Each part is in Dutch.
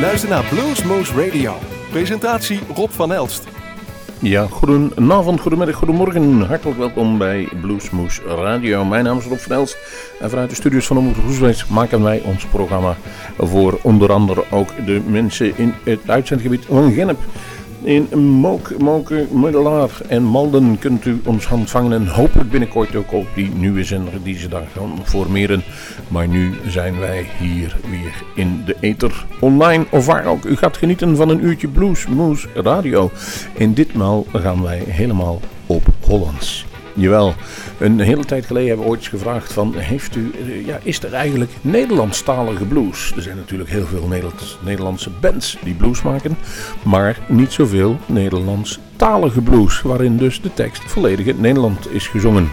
luistert naar Bluesmoose Radio. Presentatie Rob van Elst. Ja, goedenavond, goedemiddag, goedemorgen. Hartelijk welkom bij Bluesmoose Radio. Mijn naam is Rob van Elst. En vanuit de studios van Omroep Roesbeek maken wij ons programma voor onder andere ook de mensen in het uitzendgebied van Gennep. In Mook, Moken, Middelaar en Malden kunt u ons ontvangen en hopelijk binnenkort ook op die nieuwe zender die ze daar gaan formeren. Maar nu zijn wij hier weer in de ether online of waar ook. U gaat genieten van een uurtje Blues Moose Radio. En ditmaal gaan wij helemaal op Hollands. Jawel, een hele tijd geleden hebben we ooit eens gevraagd van, heeft u, eh, ja, is er eigenlijk Nederlandstalige blues? Er zijn natuurlijk heel veel Nederlandse bands die blues maken, maar niet zoveel Nederlandstalige blues, waarin dus de tekst volledig in Nederland is gezongen.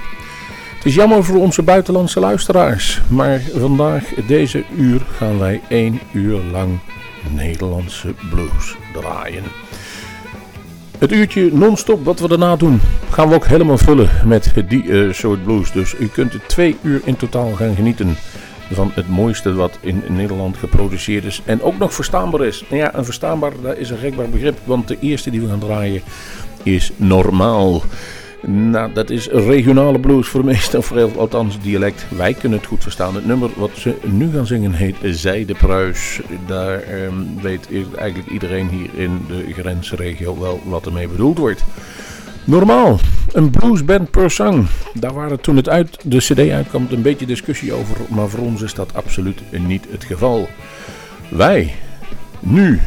Het is jammer voor onze buitenlandse luisteraars, maar vandaag, deze uur, gaan wij één uur lang Nederlandse blues draaien. Het uurtje non-stop wat we daarna doen, gaan we ook helemaal vullen met die uh, soort blues. Dus u kunt er twee uur in totaal gaan genieten van het mooiste wat in Nederland geproduceerd is. En ook nog verstaanbaar is. Nou ja, een verstaanbaar, dat is een gekbaar begrip. Want de eerste die we gaan draaien is normaal. Nou, dat is regionale blues voor de meeste, of althans dialect. Wij kunnen het goed verstaan. Het nummer wat ze nu gaan zingen heet Zij de Pruis. Daar ehm, weet eigenlijk iedereen hier in de grensregio wel wat ermee bedoeld wordt. Normaal, een bluesband per song. Daar waren toen het uit de cd uitkwam een beetje discussie over, maar voor ons is dat absoluut niet het geval. Wij, nu,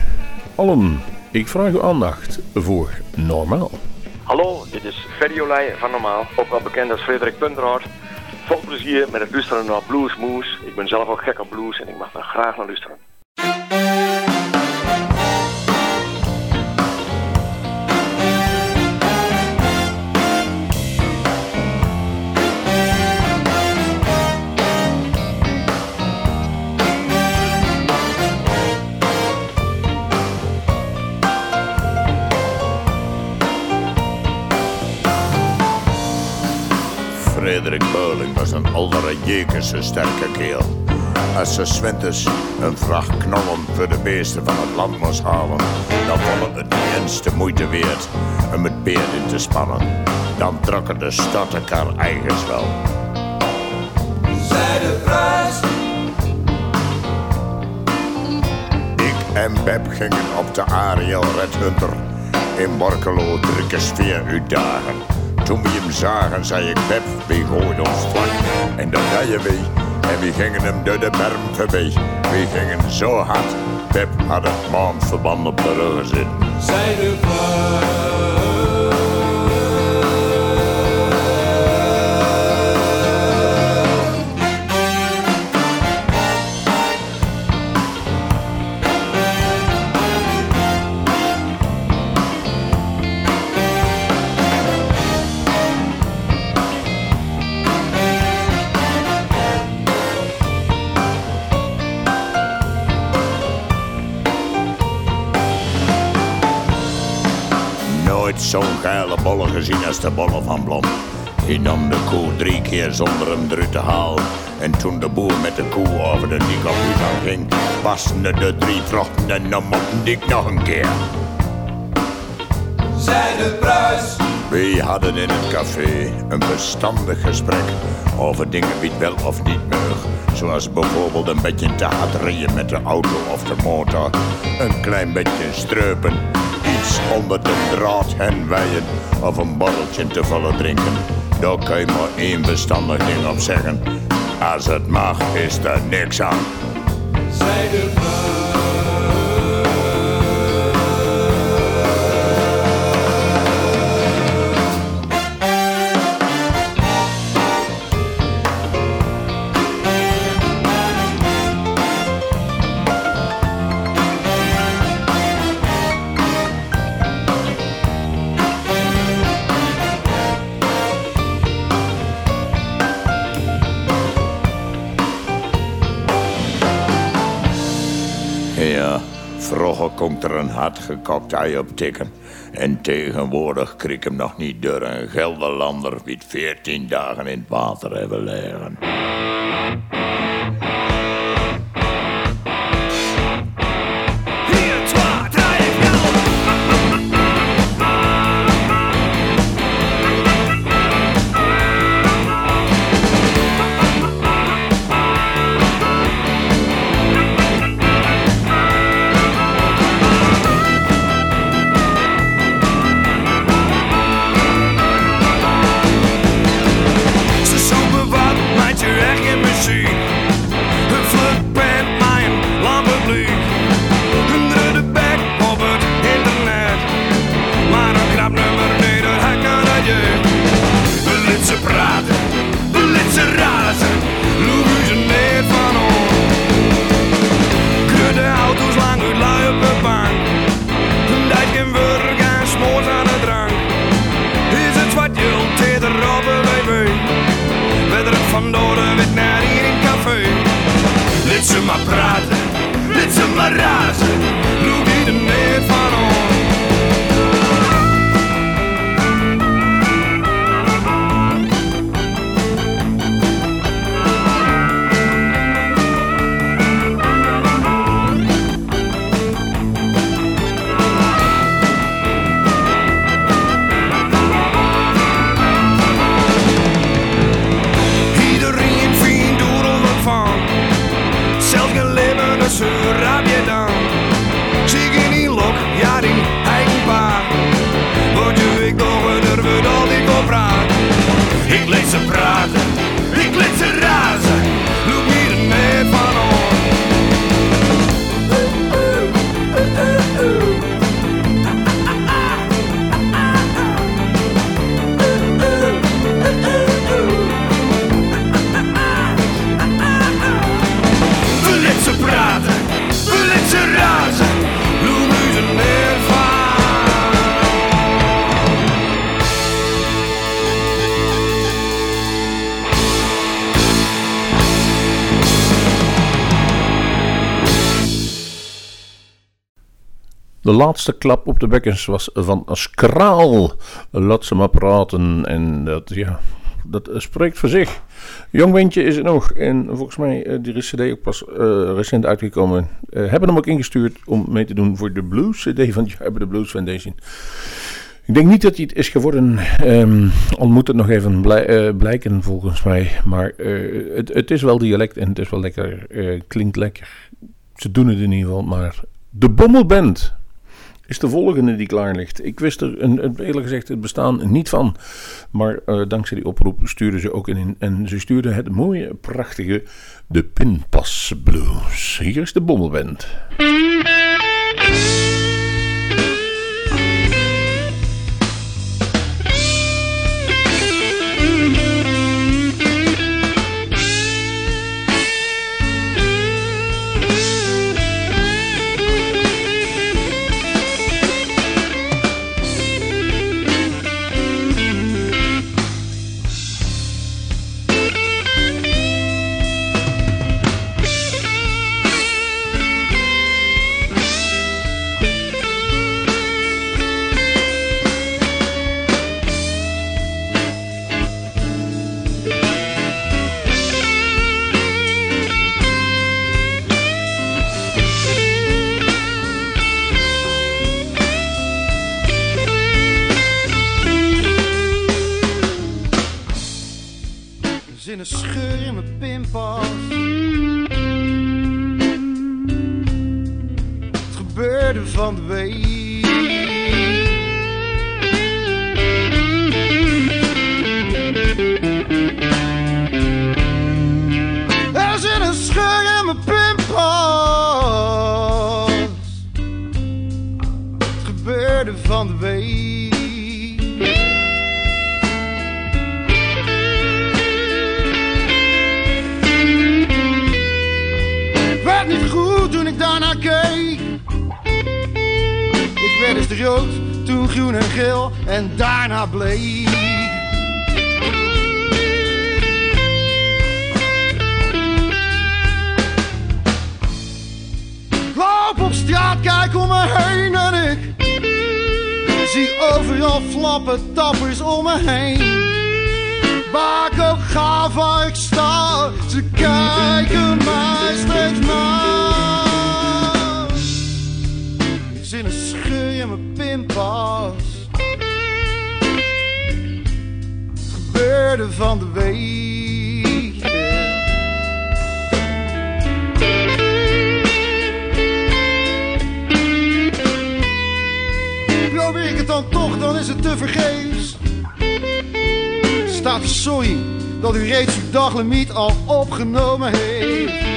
allen, ik vraag uw aandacht voor normaal. Olij van Normaal, ook wel bekend als Frederik Punterhart. Vol plezier met het luisteren naar Blues Moose. Ik ben zelf ook gek op blues en ik mag daar graag naar luisteren. Oudere jekerse sterke keel. Als ze zwinters een vracht knallen voor de beesten van het land moest halen, dan vond het de moeite waard om het beer in te spannen. Dan trokken de stad elkaar eigens wel. Zij de prijs. Ik en Beb gingen op de Ariel Red Hunter in Borkelo drie keer vier uur dagen. Toen we hem zagen, zei ik, Pep, wie gooit ons vlak? En dat je we. En we gingen hem door de berm voorbij. We gingen zo hard. Pep had het maandverband op de rug zitten. Zij de zo'n geile bolle gezien als de bolle van Blom. Hij nam de koe drie keer zonder hem eruit te halen. En toen de boer met de koe over de aan ging, pasten de drie trochten en dan mochten dik nog een keer. Zij de pruis. We hadden in het café een verstandig gesprek over dingen die wel of niet mag. Zoals bijvoorbeeld een beetje te hard rijden met de auto of de motor. Een klein beetje streupen iets onder de draad hen wijen of een borreltje te vullen drinken. Daar kan je maar één bestandig ding op zeggen. Als het mag, is er niks aan. Komt er een hardgekokt ei op tikken. En tegenwoordig kreeg hem nog niet door een Gelderlander... wie 14 dagen in het water hebben liggen. De laatste klap op de bekkens was van Skraal. Laat ze maar praten. En dat, ja, dat spreekt voor zich. Jong Windje is het nog. En volgens mij, eh, die CD ook pas eh, recent uitgekomen. Eh, hebben hem ook ingestuurd om mee te doen voor de Blues CD van bij de Blues Foundation. Ik denk niet dat hij het is geworden. ehm al moet het nog even blij- blijken volgens mij. Maar het, het is wel dialect en het is wel lekker. klinkt lekker. Ze doen het in ieder geval. Maar de Bommelband is de volgende die klaar ligt. Ik wist er een, eerlijk gezegd het bestaan niet van. Maar eh, dankzij die oproep stuurden ze ook in. En ze stuurden het mooie, prachtige De Pinpas Blues. Hier is de Bommelband. En daarna bleek. Ik loop op straat, kijk om me heen en ik zie overal flappen tappers om me heen. Waar ook ga, waar ik sta, ze kijken mij steeds maar. Gebeurde van de week. Probeer ik het dan toch, dan is het te vergeefs staat sorry dat u reeds uw daglimiet al opgenomen heeft.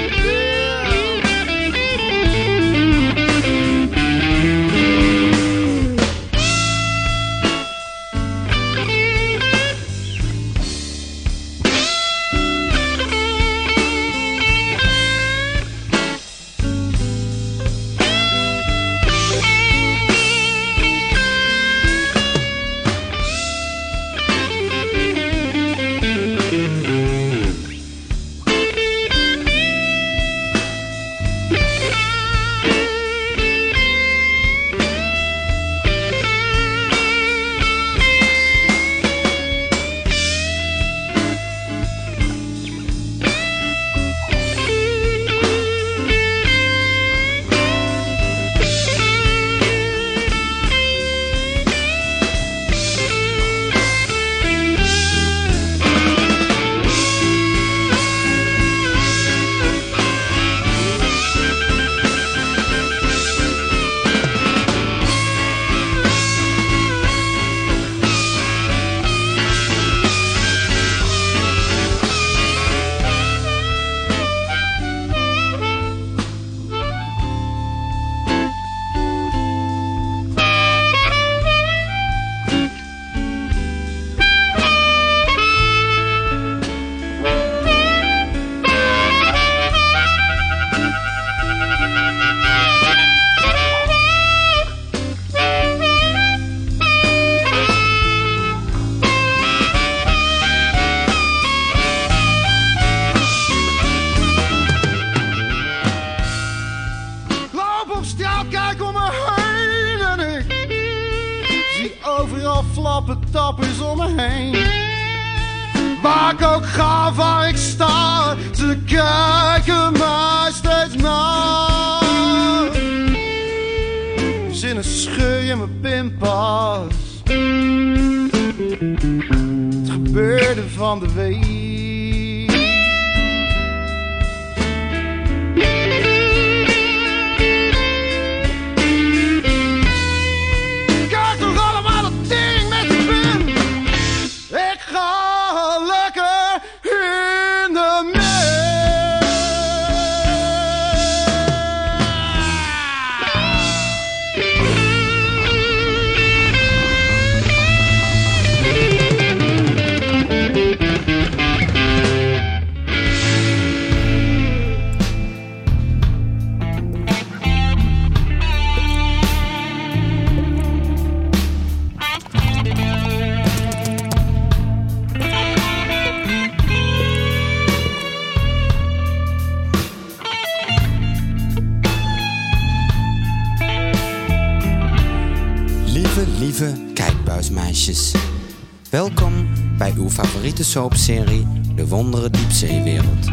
Favoriete soapserie De Wondere Diepzeewereld.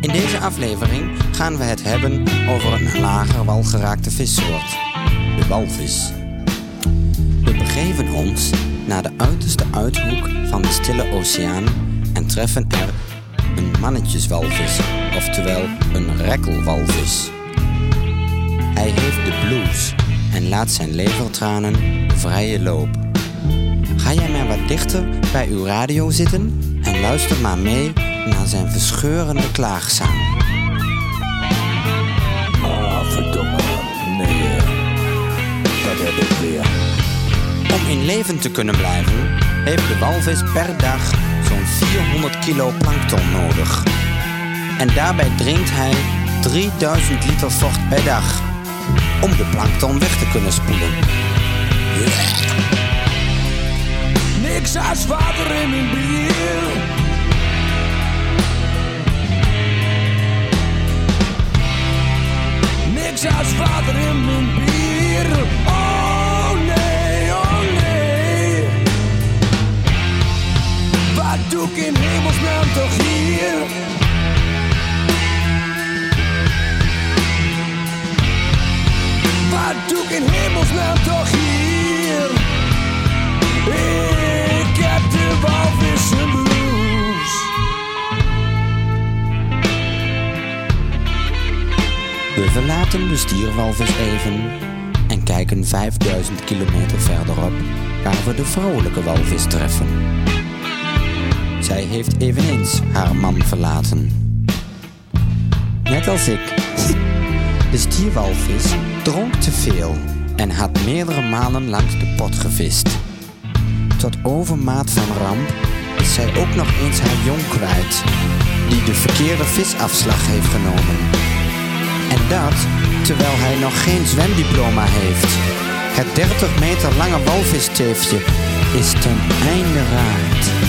In deze aflevering gaan we het hebben over een lager walgeraakte vissoort, de walvis. We begeven ons naar de uiterste uithoek van de stille oceaan en treffen er een mannetjeswalvis, oftewel een rekkelwalvis. Hij heeft de blues en laat zijn levertranen vrije loop. Ga jij maar wat dichter bij uw radio zitten en luister maar mee naar zijn verscheurende klaagzang. Ah, verdomme. Nee, eh, dat heb ik weer. Om in leven te kunnen blijven, heeft de walvis per dag zo'n 400 kilo plankton nodig. En daarbij drinkt hij 3000 liter vocht per dag. Om de plankton weg te kunnen spoelen. Niks als water in mijn bier. Niks als water in mijn bier. Oh nee, oh nee. Wat doe ik in hemelsnaam toch hier? Wat doe ik in hemelsnaam toch hier? We verlaten de stierwalvis even en kijken 5000 kilometer verderop waar we de vrouwelijke walvis treffen. Zij heeft eveneens haar man verlaten. Net als ik. De stierwalvis dronk te veel en had meerdere malen langs de pot gevist. Tot overmaat van ramp is zij ook nog eens haar jong kwijt, die de verkeerde visafslag heeft genomen. En dat terwijl hij nog geen zwemdiploma heeft. Het 30 meter lange walvisteefje is ten einde raad.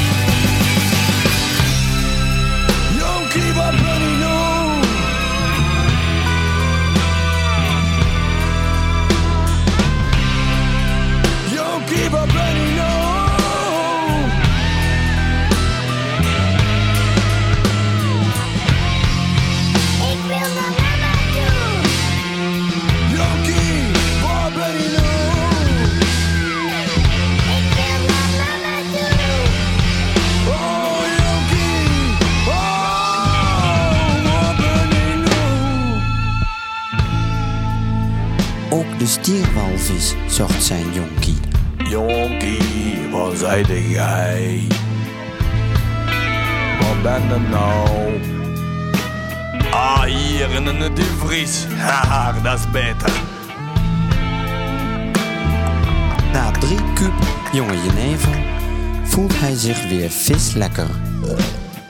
De stierwalvis zocht zijn jonkie. Jonkie, waar zijde jij? Waar ben je nou? Ah, hier in de diepvries. Haha, dat is beter. Na drie kuub jonge jenever voelt hij zich weer vislekker.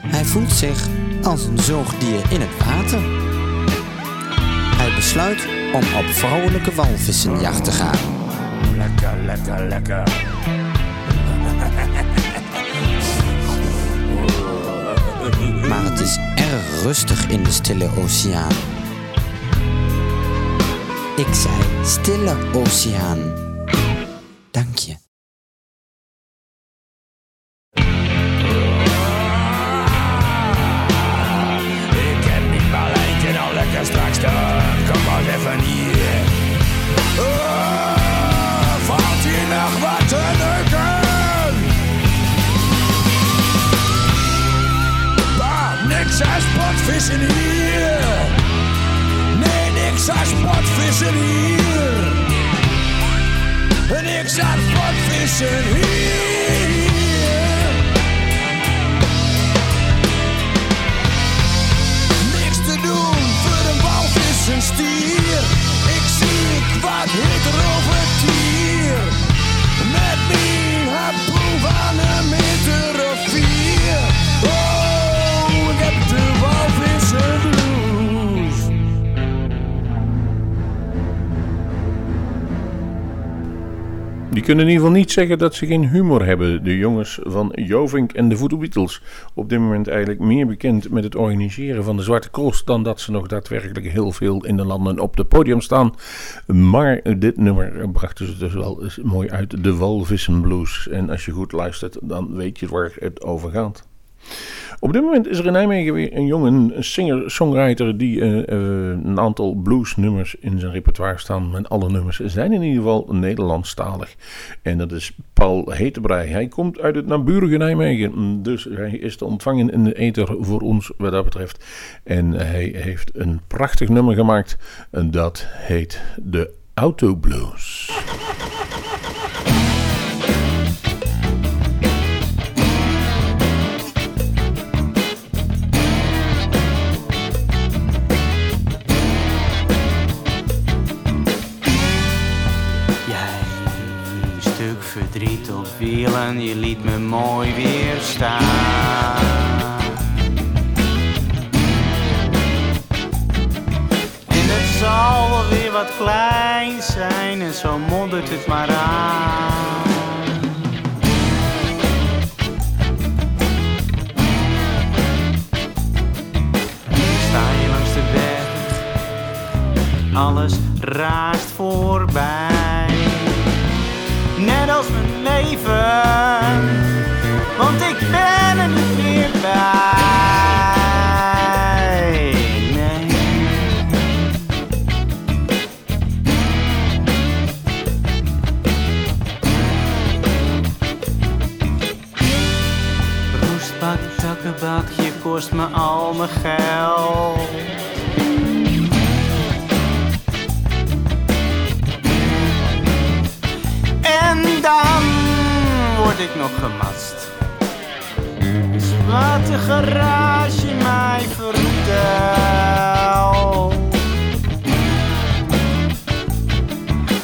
Hij voelt zich als een zoogdier in het water. Hij besluit om op vrouwelijke walvissenjacht te gaan. Lekker, lekker, lekker. Maar het is erg rustig in de stille oceaan. Ik zei stille oceaan. Dank je. Niks aan sportvissen hier. Niks te doen voor een walvis stier. Ik zie wat hitter over het tier. Met mijn harpoen van een meter of vier. Oh, Die kunnen in ieder geval niet zeggen dat ze geen humor hebben. De jongens van Jovink en de Voodoo. Op dit moment eigenlijk meer bekend met het organiseren van de Zwarte Cross... dan dat ze nog daadwerkelijk heel veel in de landen op het podium staan. Maar dit nummer brachten ze dus wel eens mooi uit. De Walvissen Blues. En als je goed luistert, dan weet je waar het over gaat. Op dit moment is er in Nijmegen weer een jongen, een singer-songwriter, die eh, eh, een aantal bluesnummers in zijn repertoire staan. En alle nummers zijn in ieder geval Nederlandstalig. En dat is Paul Hetebrei. Hij komt uit het naburige Nijmegen, dus hij is te ontvangen in de ether voor ons wat dat betreft. En hij heeft een prachtig nummer gemaakt, en dat heet de Auto Blues. Wielen, je liet me mooi weer staan. En het zal wel weer wat klein zijn en zo moddert het maar aan. Sta je langs de weg alles raast voorbij. Leven, want ik ben er niet meer bij. Nee. Roestbak, takkenbak, je kost me al mijn geld. Word ik nog gemast. Wat de garage mij vertelt.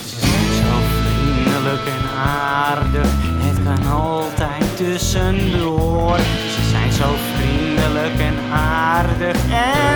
Ze zijn zo vriendelijk en aardig. Het kan altijd tussendoor. Ze zijn zo vriendelijk en aardig. En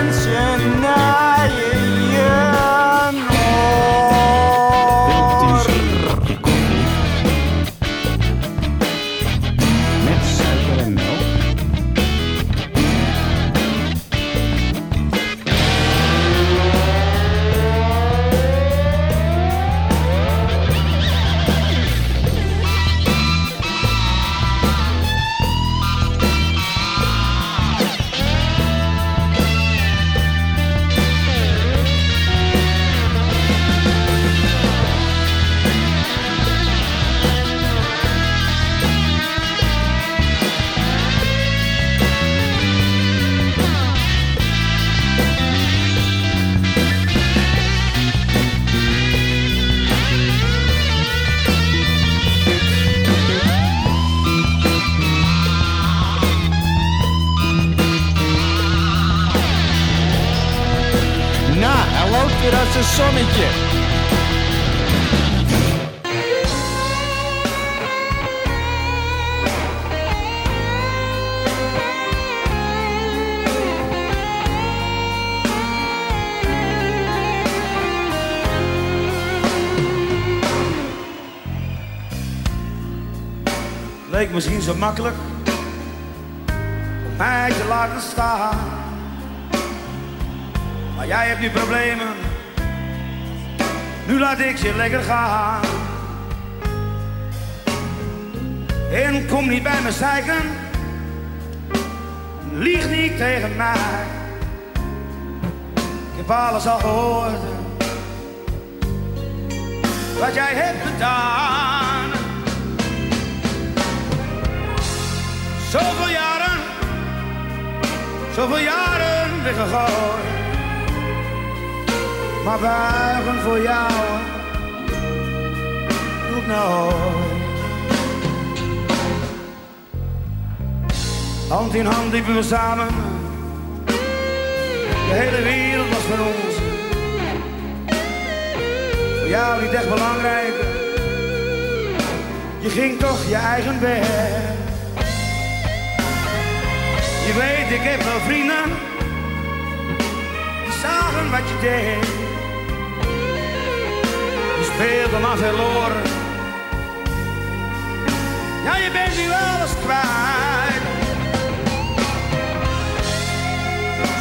zonnetje. Leek misschien zo makkelijk om mij te laten staan. Maar jij hebt nu problemen, nu laat ik je lekker gaan. En kom niet bij me zeiken, lieg niet tegen mij. Ik heb alles al gehoord, wat jij hebt gedaan. Zoveel jaren, zoveel jaren weggegooid. Maar buigen voor jou doe ik nooit. Hand in hand liepen we samen. De hele wereld was van ons. Voor jou niet echt belangrijk. Je ging toch je eigen weg. Je weet, ik heb wel vrienden. Die zagen wat je deed. Speelde maar verloren. Ja, je bent nu alles kwijt.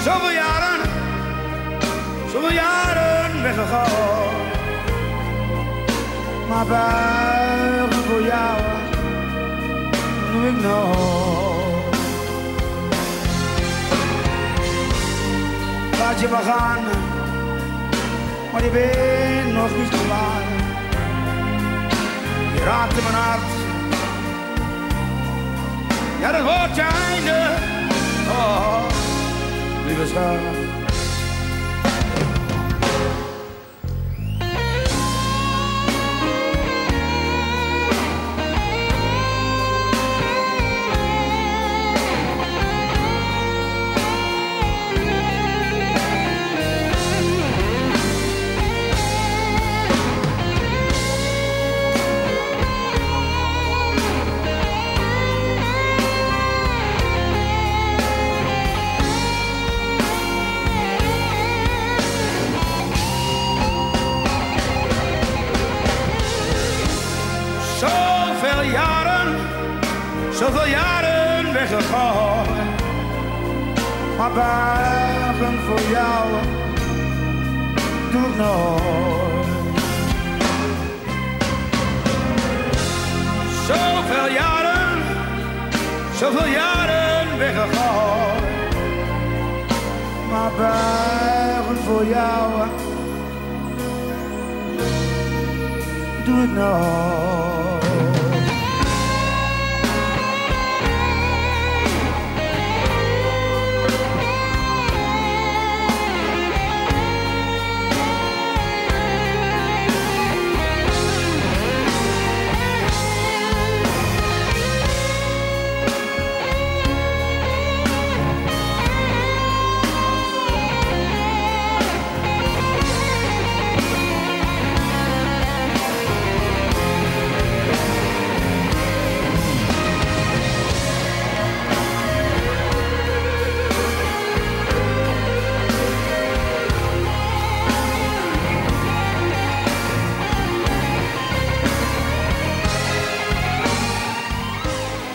Zoveel jaren, zoveel jaren weggegooid. Maar buigen voor jou doe ik nooit. Laat je maar gaan, maar je bent nog niet klaar. Je raakte ja dat wordt je einde. Oh, lieve schat.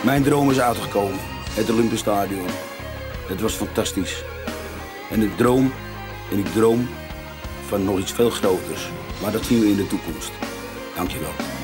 Mijn droom is uitgekomen. Het Olympisch Stadion. Het was fantastisch. En ik droom, en ik droom van nog iets veel groters. Maar dat zien we in de toekomst. Dankjewel.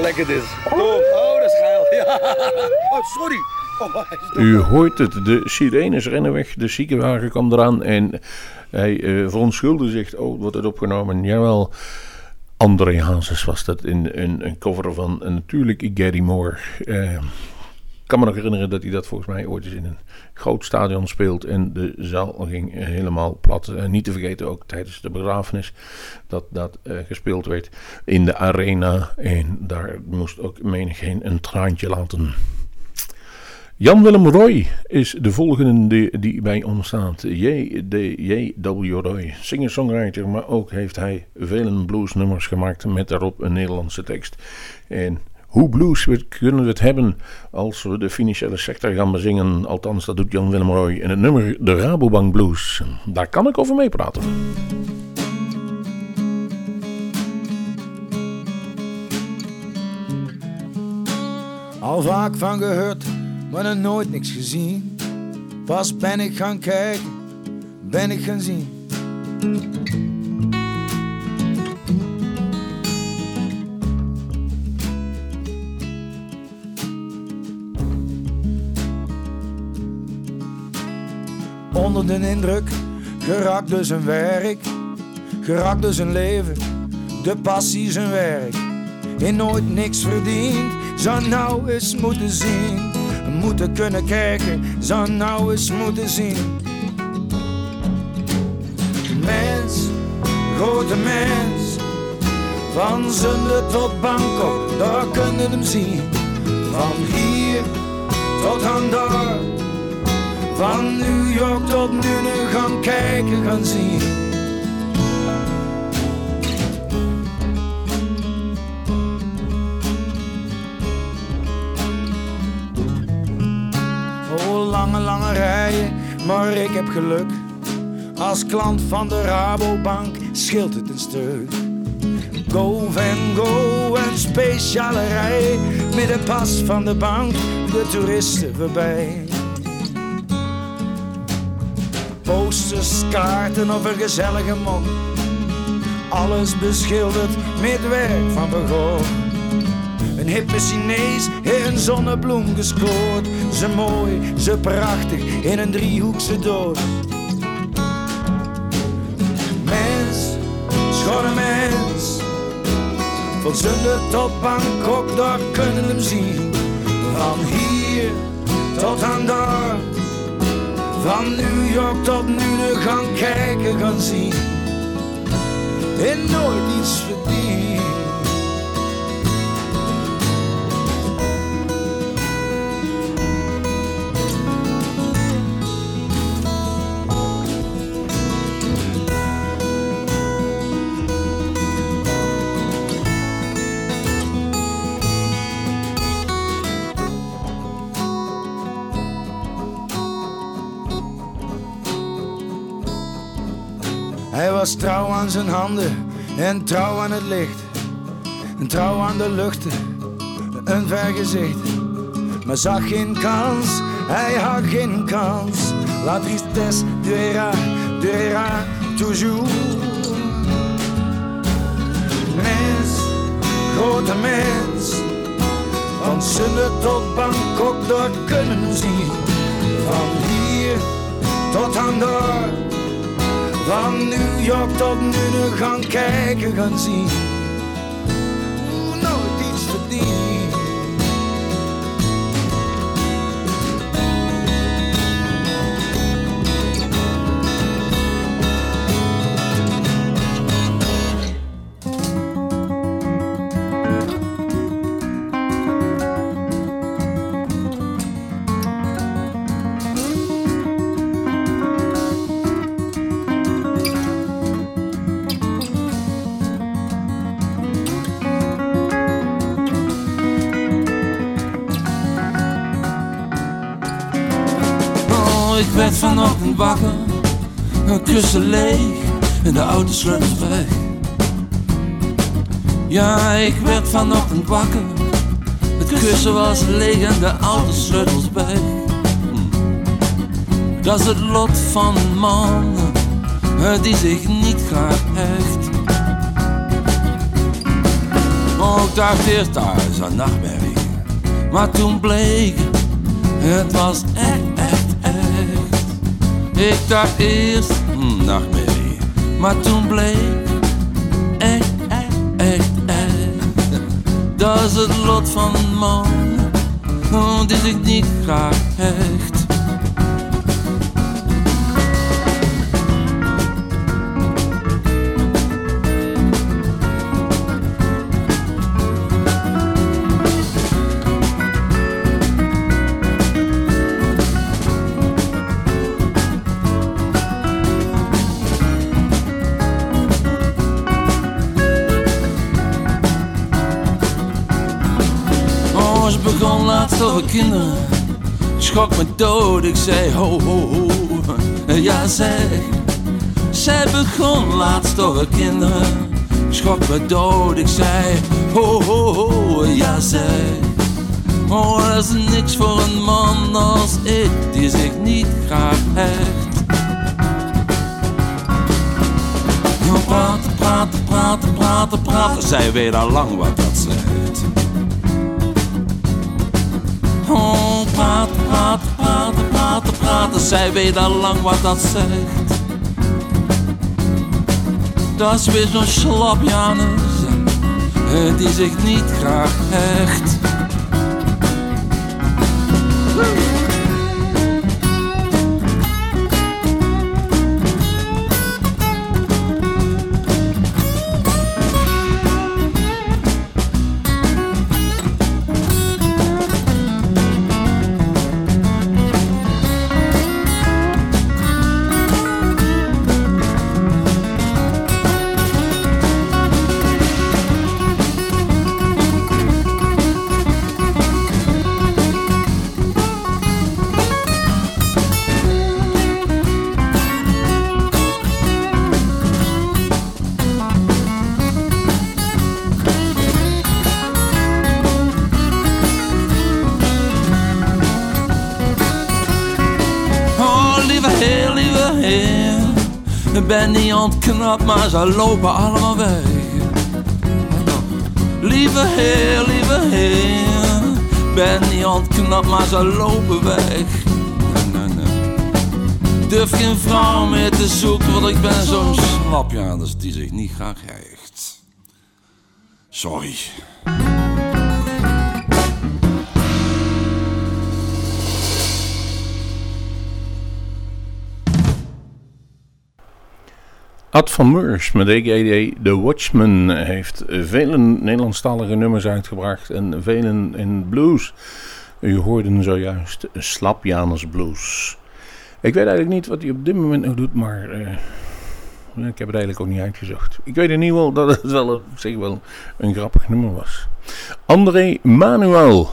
Lekker dit. Tom. Oh, dat is geil. Ja. Oh, sorry. Oh, U hoort het, de sirenes rennen weg, de ziekenwagen kwam eraan en hij eh verontschuldigde zich. Oh, wordt het opgenomen? Jawel. André Hazes was dat in een, een cover van eh, natuurlijk Gary Moore. Eh, ik kan me nog herinneren dat hij dat volgens mij ooit eens in een groot stadion speelt. En de zaal ging helemaal plat. Eh, niet te vergeten ook tijdens de begrafenis dat dat eh, gespeeld werd in de arena. En daar moest ook menigeen een traantje laten. Jan-Willem Roy is de volgende die, bij ons staat. J. D. J. W. Roy, singer-songwriter, maar ook heeft hij vele bluesnummers gemaakt met daarop een Nederlandse tekst. En hoe blues kunnen we het hebben als we de financiële sector gaan bezingen? Althans, dat doet Jan-Willem Roy in het nummer De Rabobank Blues. Daar kan ik over meepraten. Al vaak van gehoord, maar nooit niks gezien. Pas ben ik gaan kijken, ben ik gaan zien. Onder de indruk, geraakt dus zijn werk, geraakt dus zijn leven, de passie zijn werk. In nooit niks verdiend, zou nou eens moeten zien. Moeten kunnen kijken, zou nou eens moeten zien. Mens, grote mens, van zonde tot Bangkok, daar kunnen hem zien. Van hier tot aan daar, van New York tot nu gaan kijken, gaan zien. Oh, lange, lange rijen, maar ik heb geluk. Als klant van de Rabobank scheelt het een stuk. Go van go, een speciale rij. Met de pas van de bank, de toeristen voorbij. Posters, kaarten of een gezellige mond. Alles beschilderd met werk van Van een hippe Chinees heeft een zonnebloem gescoord. Ze mooi, ze prachtig in een driehoekse doos. Mens, schone mens. Van Zunde tot Bangkok, daar kunnen hem zien. Van hier tot aan daar. Van New York tot nu gaan kijken, gaan zien. En nooit iets verdiend. Zijn handen en trouw aan het licht. En trouw aan de luchten, een vergezicht. Maar zag geen kans, hij had geen kans. La tristesse durera, durera toujours. Mens, grote mens. Van Sunne tot Bangkok, daar kunnen zien. Van hier tot aan daar. Van New York tot nu gaan kijken, gaan zien. Wakker, een kussen leeg en de auto sleutels weg. Ja, ik werd vanochtend wakker, het kussen was leeg en de auto sleutels weg. Dat is het lot van een man eh, die zich niet graag dacht eerst, daar is een nachtmerrie. Maar toen bleek, het was echt, echt, echt. Ik dacht eerst, hm, nachtmerrie. Maar toen bleek, echt, echt, echt, echt. Dat is het lot van een man, oh, zich niet graag hecht. Over kinderen. Schok me dood, ik zei ho ho ho. Ja, zij. Zij begon laatst over kinderen. Schok me dood, ik zei ho ho ho. Ja, zij. Oh, dat is niks voor een man als ik, die zich niet graag hecht. Praten, praten, praten, praten, praten. Zij weet al lang wat dat zegt. Oh, praten, praten, praten, praten, praten. Zij weet al lang wat dat zegt. Dat is weer zo'n slap die zich niet graag hecht. Ontknapt, maar ze lopen allemaal weg. Lieve heer, lieve heer. Ben niet ontknapt, maar ze lopen weg. Durf geen vrouw meer te zoeken, want ik ben zo'n slap, ja, dus die zich niet graag hecht. Sorry. Ad van Meurs met EGD The Watchman heeft vele Nederlandstalige nummers uitgebracht en velen in blues. U hoorde zojuist Slap Janus Blues. Ik weet eigenlijk niet wat hij op dit moment nog doet, maar eh, ik heb het eigenlijk ook niet uitgezocht. Ik weet in ieder geval dat het wel, zich wel een grappig nummer was. André Manuel.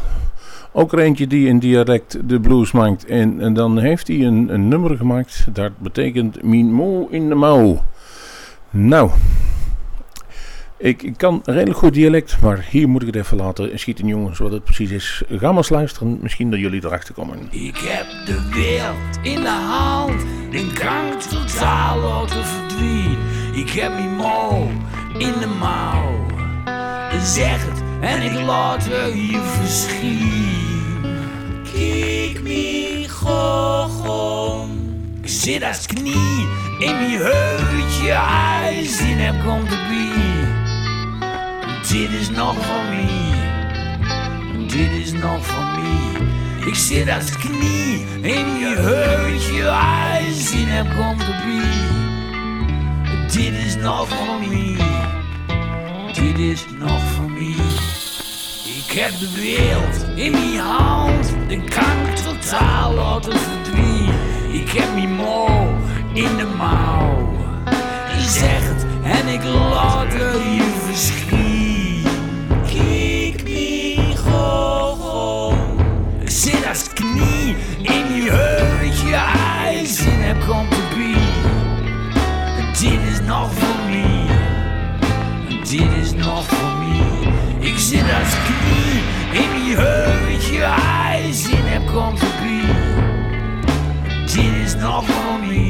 Ook er eentje die in dialect de blues maakt. En, dan heeft hij een, een nummer gemaakt. Dat betekent Min Mo in de mouw. Nou, ik, ik kan redelijk goed dialect, maar hier moet ik het even laten schieten, jongens, wat het precies is. Ga maar eens luisteren, misschien dat jullie erachter komen. Ik heb de wereld in de hand, den krank totaal laten verdwijnen. Ik heb mijn mouw in de mouw. Zeg het en ik laat je verschieten. Kijk me. Ik zit als knie in mijn heutje, ijs in hem komt de bier. Dit is nog voor mij. Dit is nog voor mij. Ik zit als knie in je heutje, ijs in hem komt de bier. Dit is nog voor mij. Dit is nog voor mij. Ik heb de wereld in mijn hand, de kan ik totaal laten verdwijnen. Ik heb mijn mouw in de mouw. Zeg het en ik laat er je verschieten. Kijk me. Ik zit als knie in je heutje, ijs in hem komt. Dit is nog voor mij. Dit is nog voor mij. Ik zit als knie in je heutje, ijs in hem komt. Dit is nog voor mij.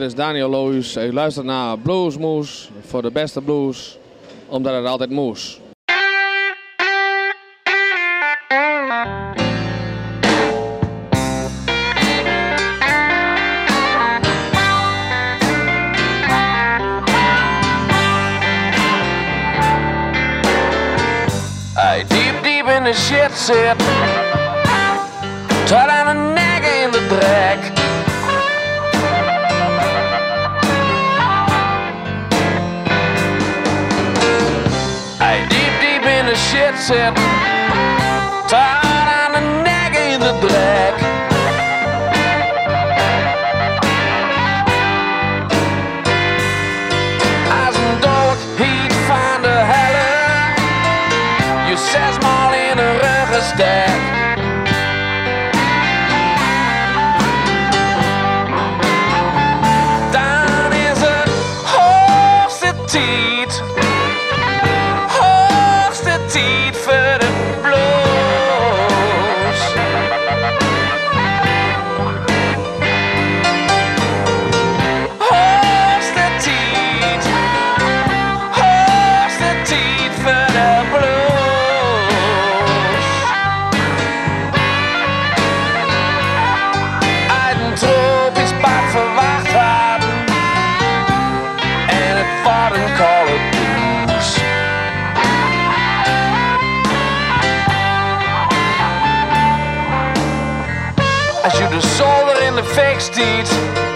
is Daniel Louis, U luistert naar Bluesmoes voor de beste blues, omdat het altijd moes. I deep deep in the shit set. set Tied on a nag in the black. Eyes and thought he'd find a halley You says mal in a ruggenstack Steeds.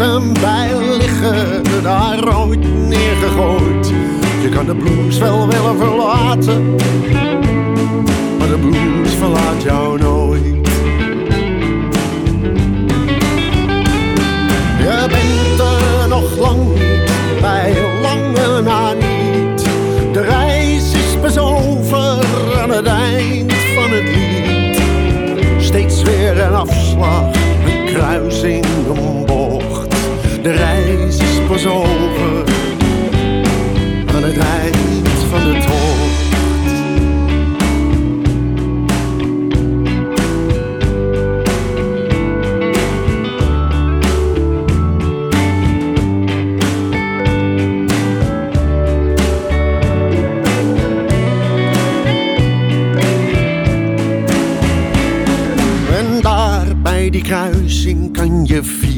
Hem bij liggen, daar ooit neergegooid. Je kan de blues wel willen verlaten, maar de blues verlaat jou nooit. Je bent er nog lang bij, lange na niet. De reis is pas aan het eind van het lied. Steeds weer een afslag, een kruising, een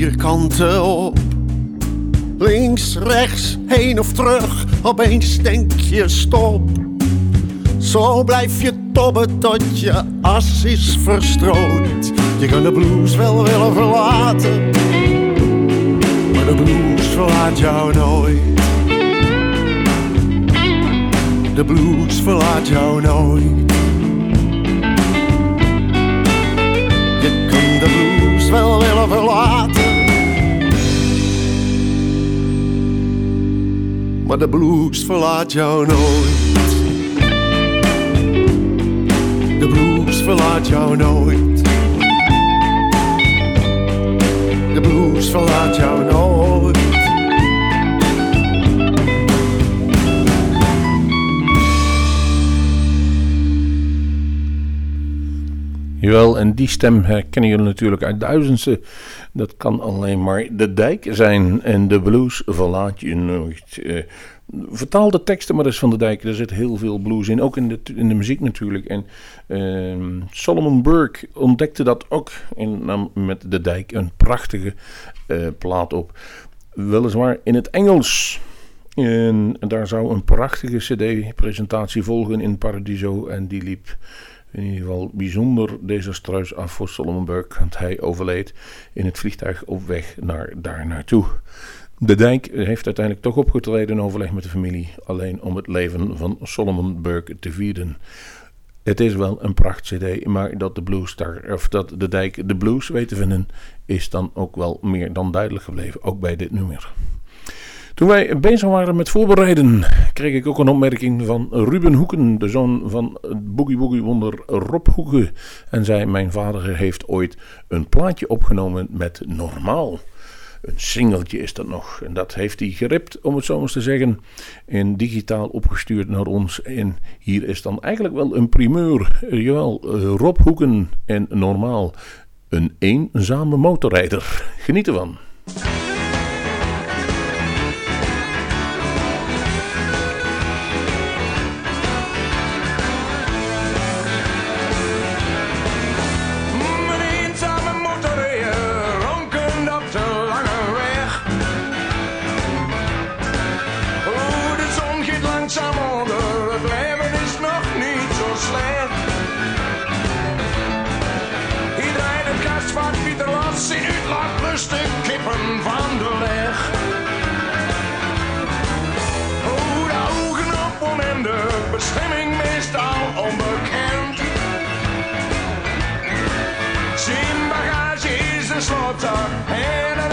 je vierkanten op. Links, rechts, heen of terug, opeens denk je stop. Zo blijf je tobben tot je as is verstrooid. Je kan de blues wel willen verlaten, maar de blues verlaat jou nooit. De blues verlaat jou nooit. Je kan de blues wel willen verlaten. Maar de blues verlaat jou nooit. De blues verlaat jou nooit. De blues verlaat jou nooit. Jawel, en die stem herkennen jullie natuurlijk uit duizendste. Dat kan alleen maar de dijk zijn. En de blues verlaat je nooit. Eh, vertaal de teksten maar eens van de dijk. Er zit heel veel blues in. Ook in de, in de muziek natuurlijk. En ehm, Solomon Burke ontdekte dat ook. En nam met de dijk een prachtige eh, plaat op. Weliswaar in het Engels. En daar zou een prachtige CD-presentatie volgen in Paradiso. En die liep in ieder geval bijzonder desastreus af voor Solomon. Want hij overleed in het vliegtuig op weg naar daar naartoe. De dijk heeft uiteindelijk toch opgetreden in overleg met de familie. Alleen om het leven van Solomon Burke te vieren. Het is wel een pracht CD, maar dat de blues daar, of dat de dijk de blues weet te vinden, is dan ook wel meer dan duidelijk gebleven. Ook bij dit nummer. Toen wij bezig waren met voorbereiden, kreeg ik ook een opmerking van Ruben Hoeken, de zoon van Boogie Woogie wonder Rob Hoeken. En zei, mijn vader heeft ooit een plaatje opgenomen met Normaal. Een singeltje is dat nog. En dat heeft hij geript, om het zo eens te zeggen. En digitaal opgestuurd naar ons. En hier is dan eigenlijk wel een primeur. Jawel, Rob Hoeken en Normaal. Een eenzame motorrijder. Geniet ervan. Slaapzak en een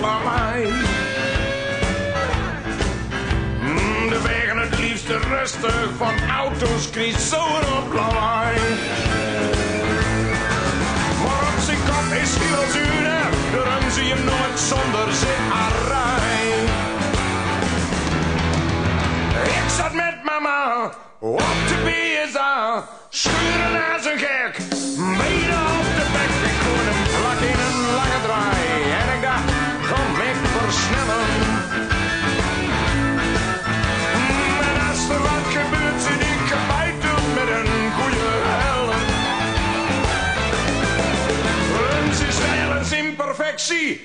lawaai. Mm, De wegen het liefste rustig, van auto's kriest zo'n op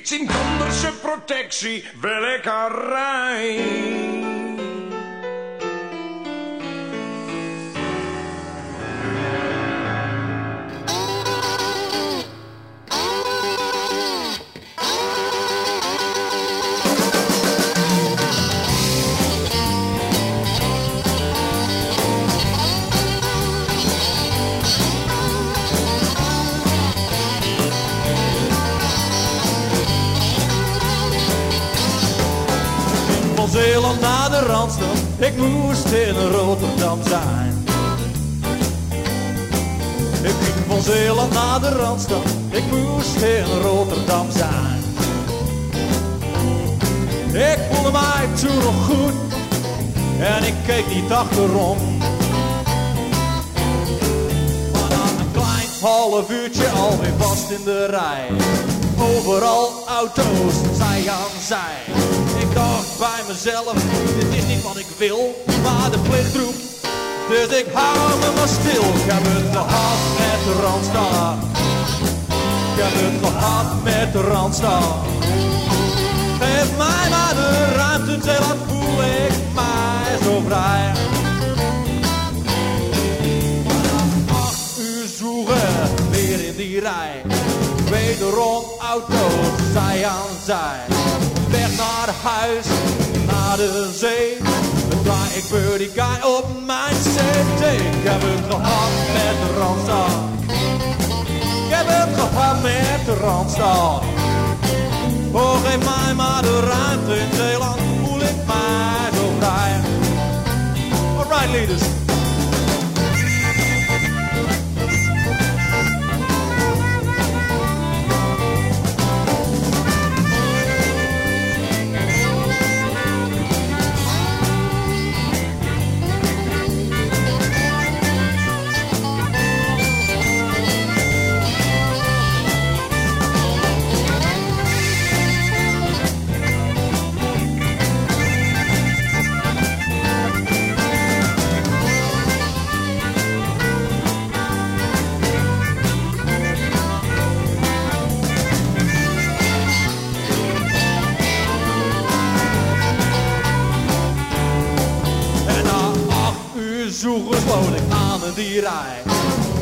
zijn konderse protectie, wil ik haar rijden. Ik moest in Rotterdam zijn. Ik ging van Zeeland naar de Randstad, ik moest in Rotterdam zijn. Ik voelde mij toen nog goed en ik keek niet achterom. Maar na een klein half uurtje alweer vast in de rij. Overal auto's, zij aan zij. Ik dacht bij mezelf, dit is wat ik wil, maar de plicht roept. Dus ik hou me maar stil. Ik heb het gehad met de Randstad. Ik heb het gehad met de Randstad. Geef mij maar de ruimte, zeg wat voel ik mij zo vrij. Acht uur zoeken, weer in die rij. Wederom auto's, zij aan zij. Weg naar huis, naar de zee. Ik Birdie Guy op mijn cd. Ik heb het gehad met de Randstad. Ik heb het gehad met de Randstad. Oh, geef mij maar de ruimte in Zeeland, voel ik mij zo vrij. Alright, leaders. Zoeken sloot ik aan in die rij.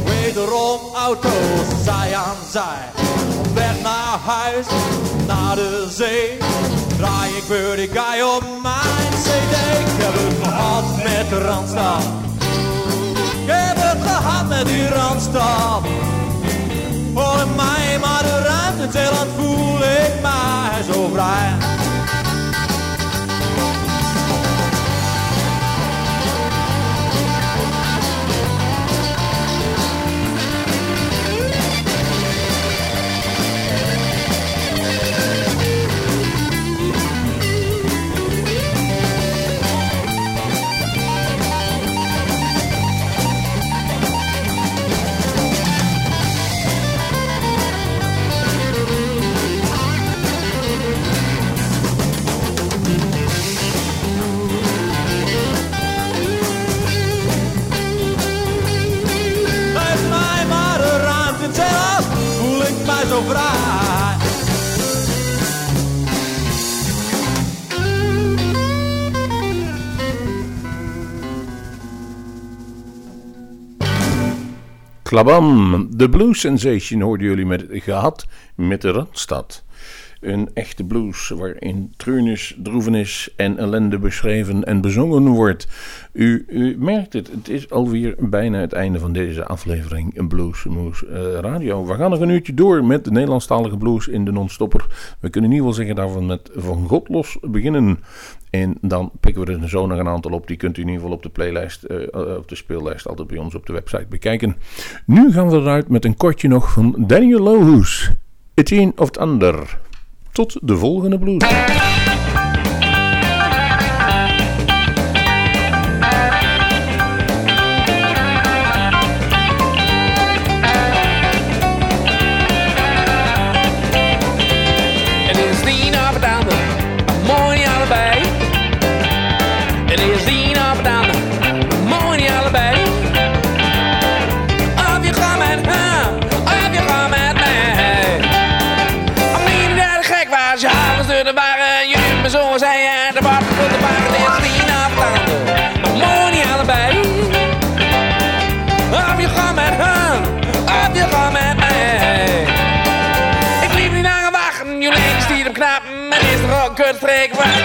Wederom auto's, zij aan zij. Op weg naar huis, naar de zee. Draai ik Birdie Guy op mijn cd. Ik heb het gehad met de Randstad. Ik heb het gehad met die Randstad. Voor mij maar de ruimte, Zeeland voel ik mij zo vrij. Klabam, de blues sensation hoorden jullie met gehad met de Randstad. Een echte blues waarin treurnis, droevenis en ellende beschreven en bezongen wordt. U, u merkt het, het is alweer bijna het einde van deze aflevering Blues Moes eh, Radio. We gaan nog een uurtje door met de Nederlandstalige blues in de non-stopper. We kunnen in ieder geval zeggen dat we met Van God los beginnen. En dan pikken we er zo nog een aantal op. Die kunt u in ieder geval op de playlijst, eh, eh, op de speellijst, altijd bij ons op de website bekijken. Nu gaan we eruit met een kortje nog van Daniel Lohuus. Het een of het ander. Tot de volgende blues. Toch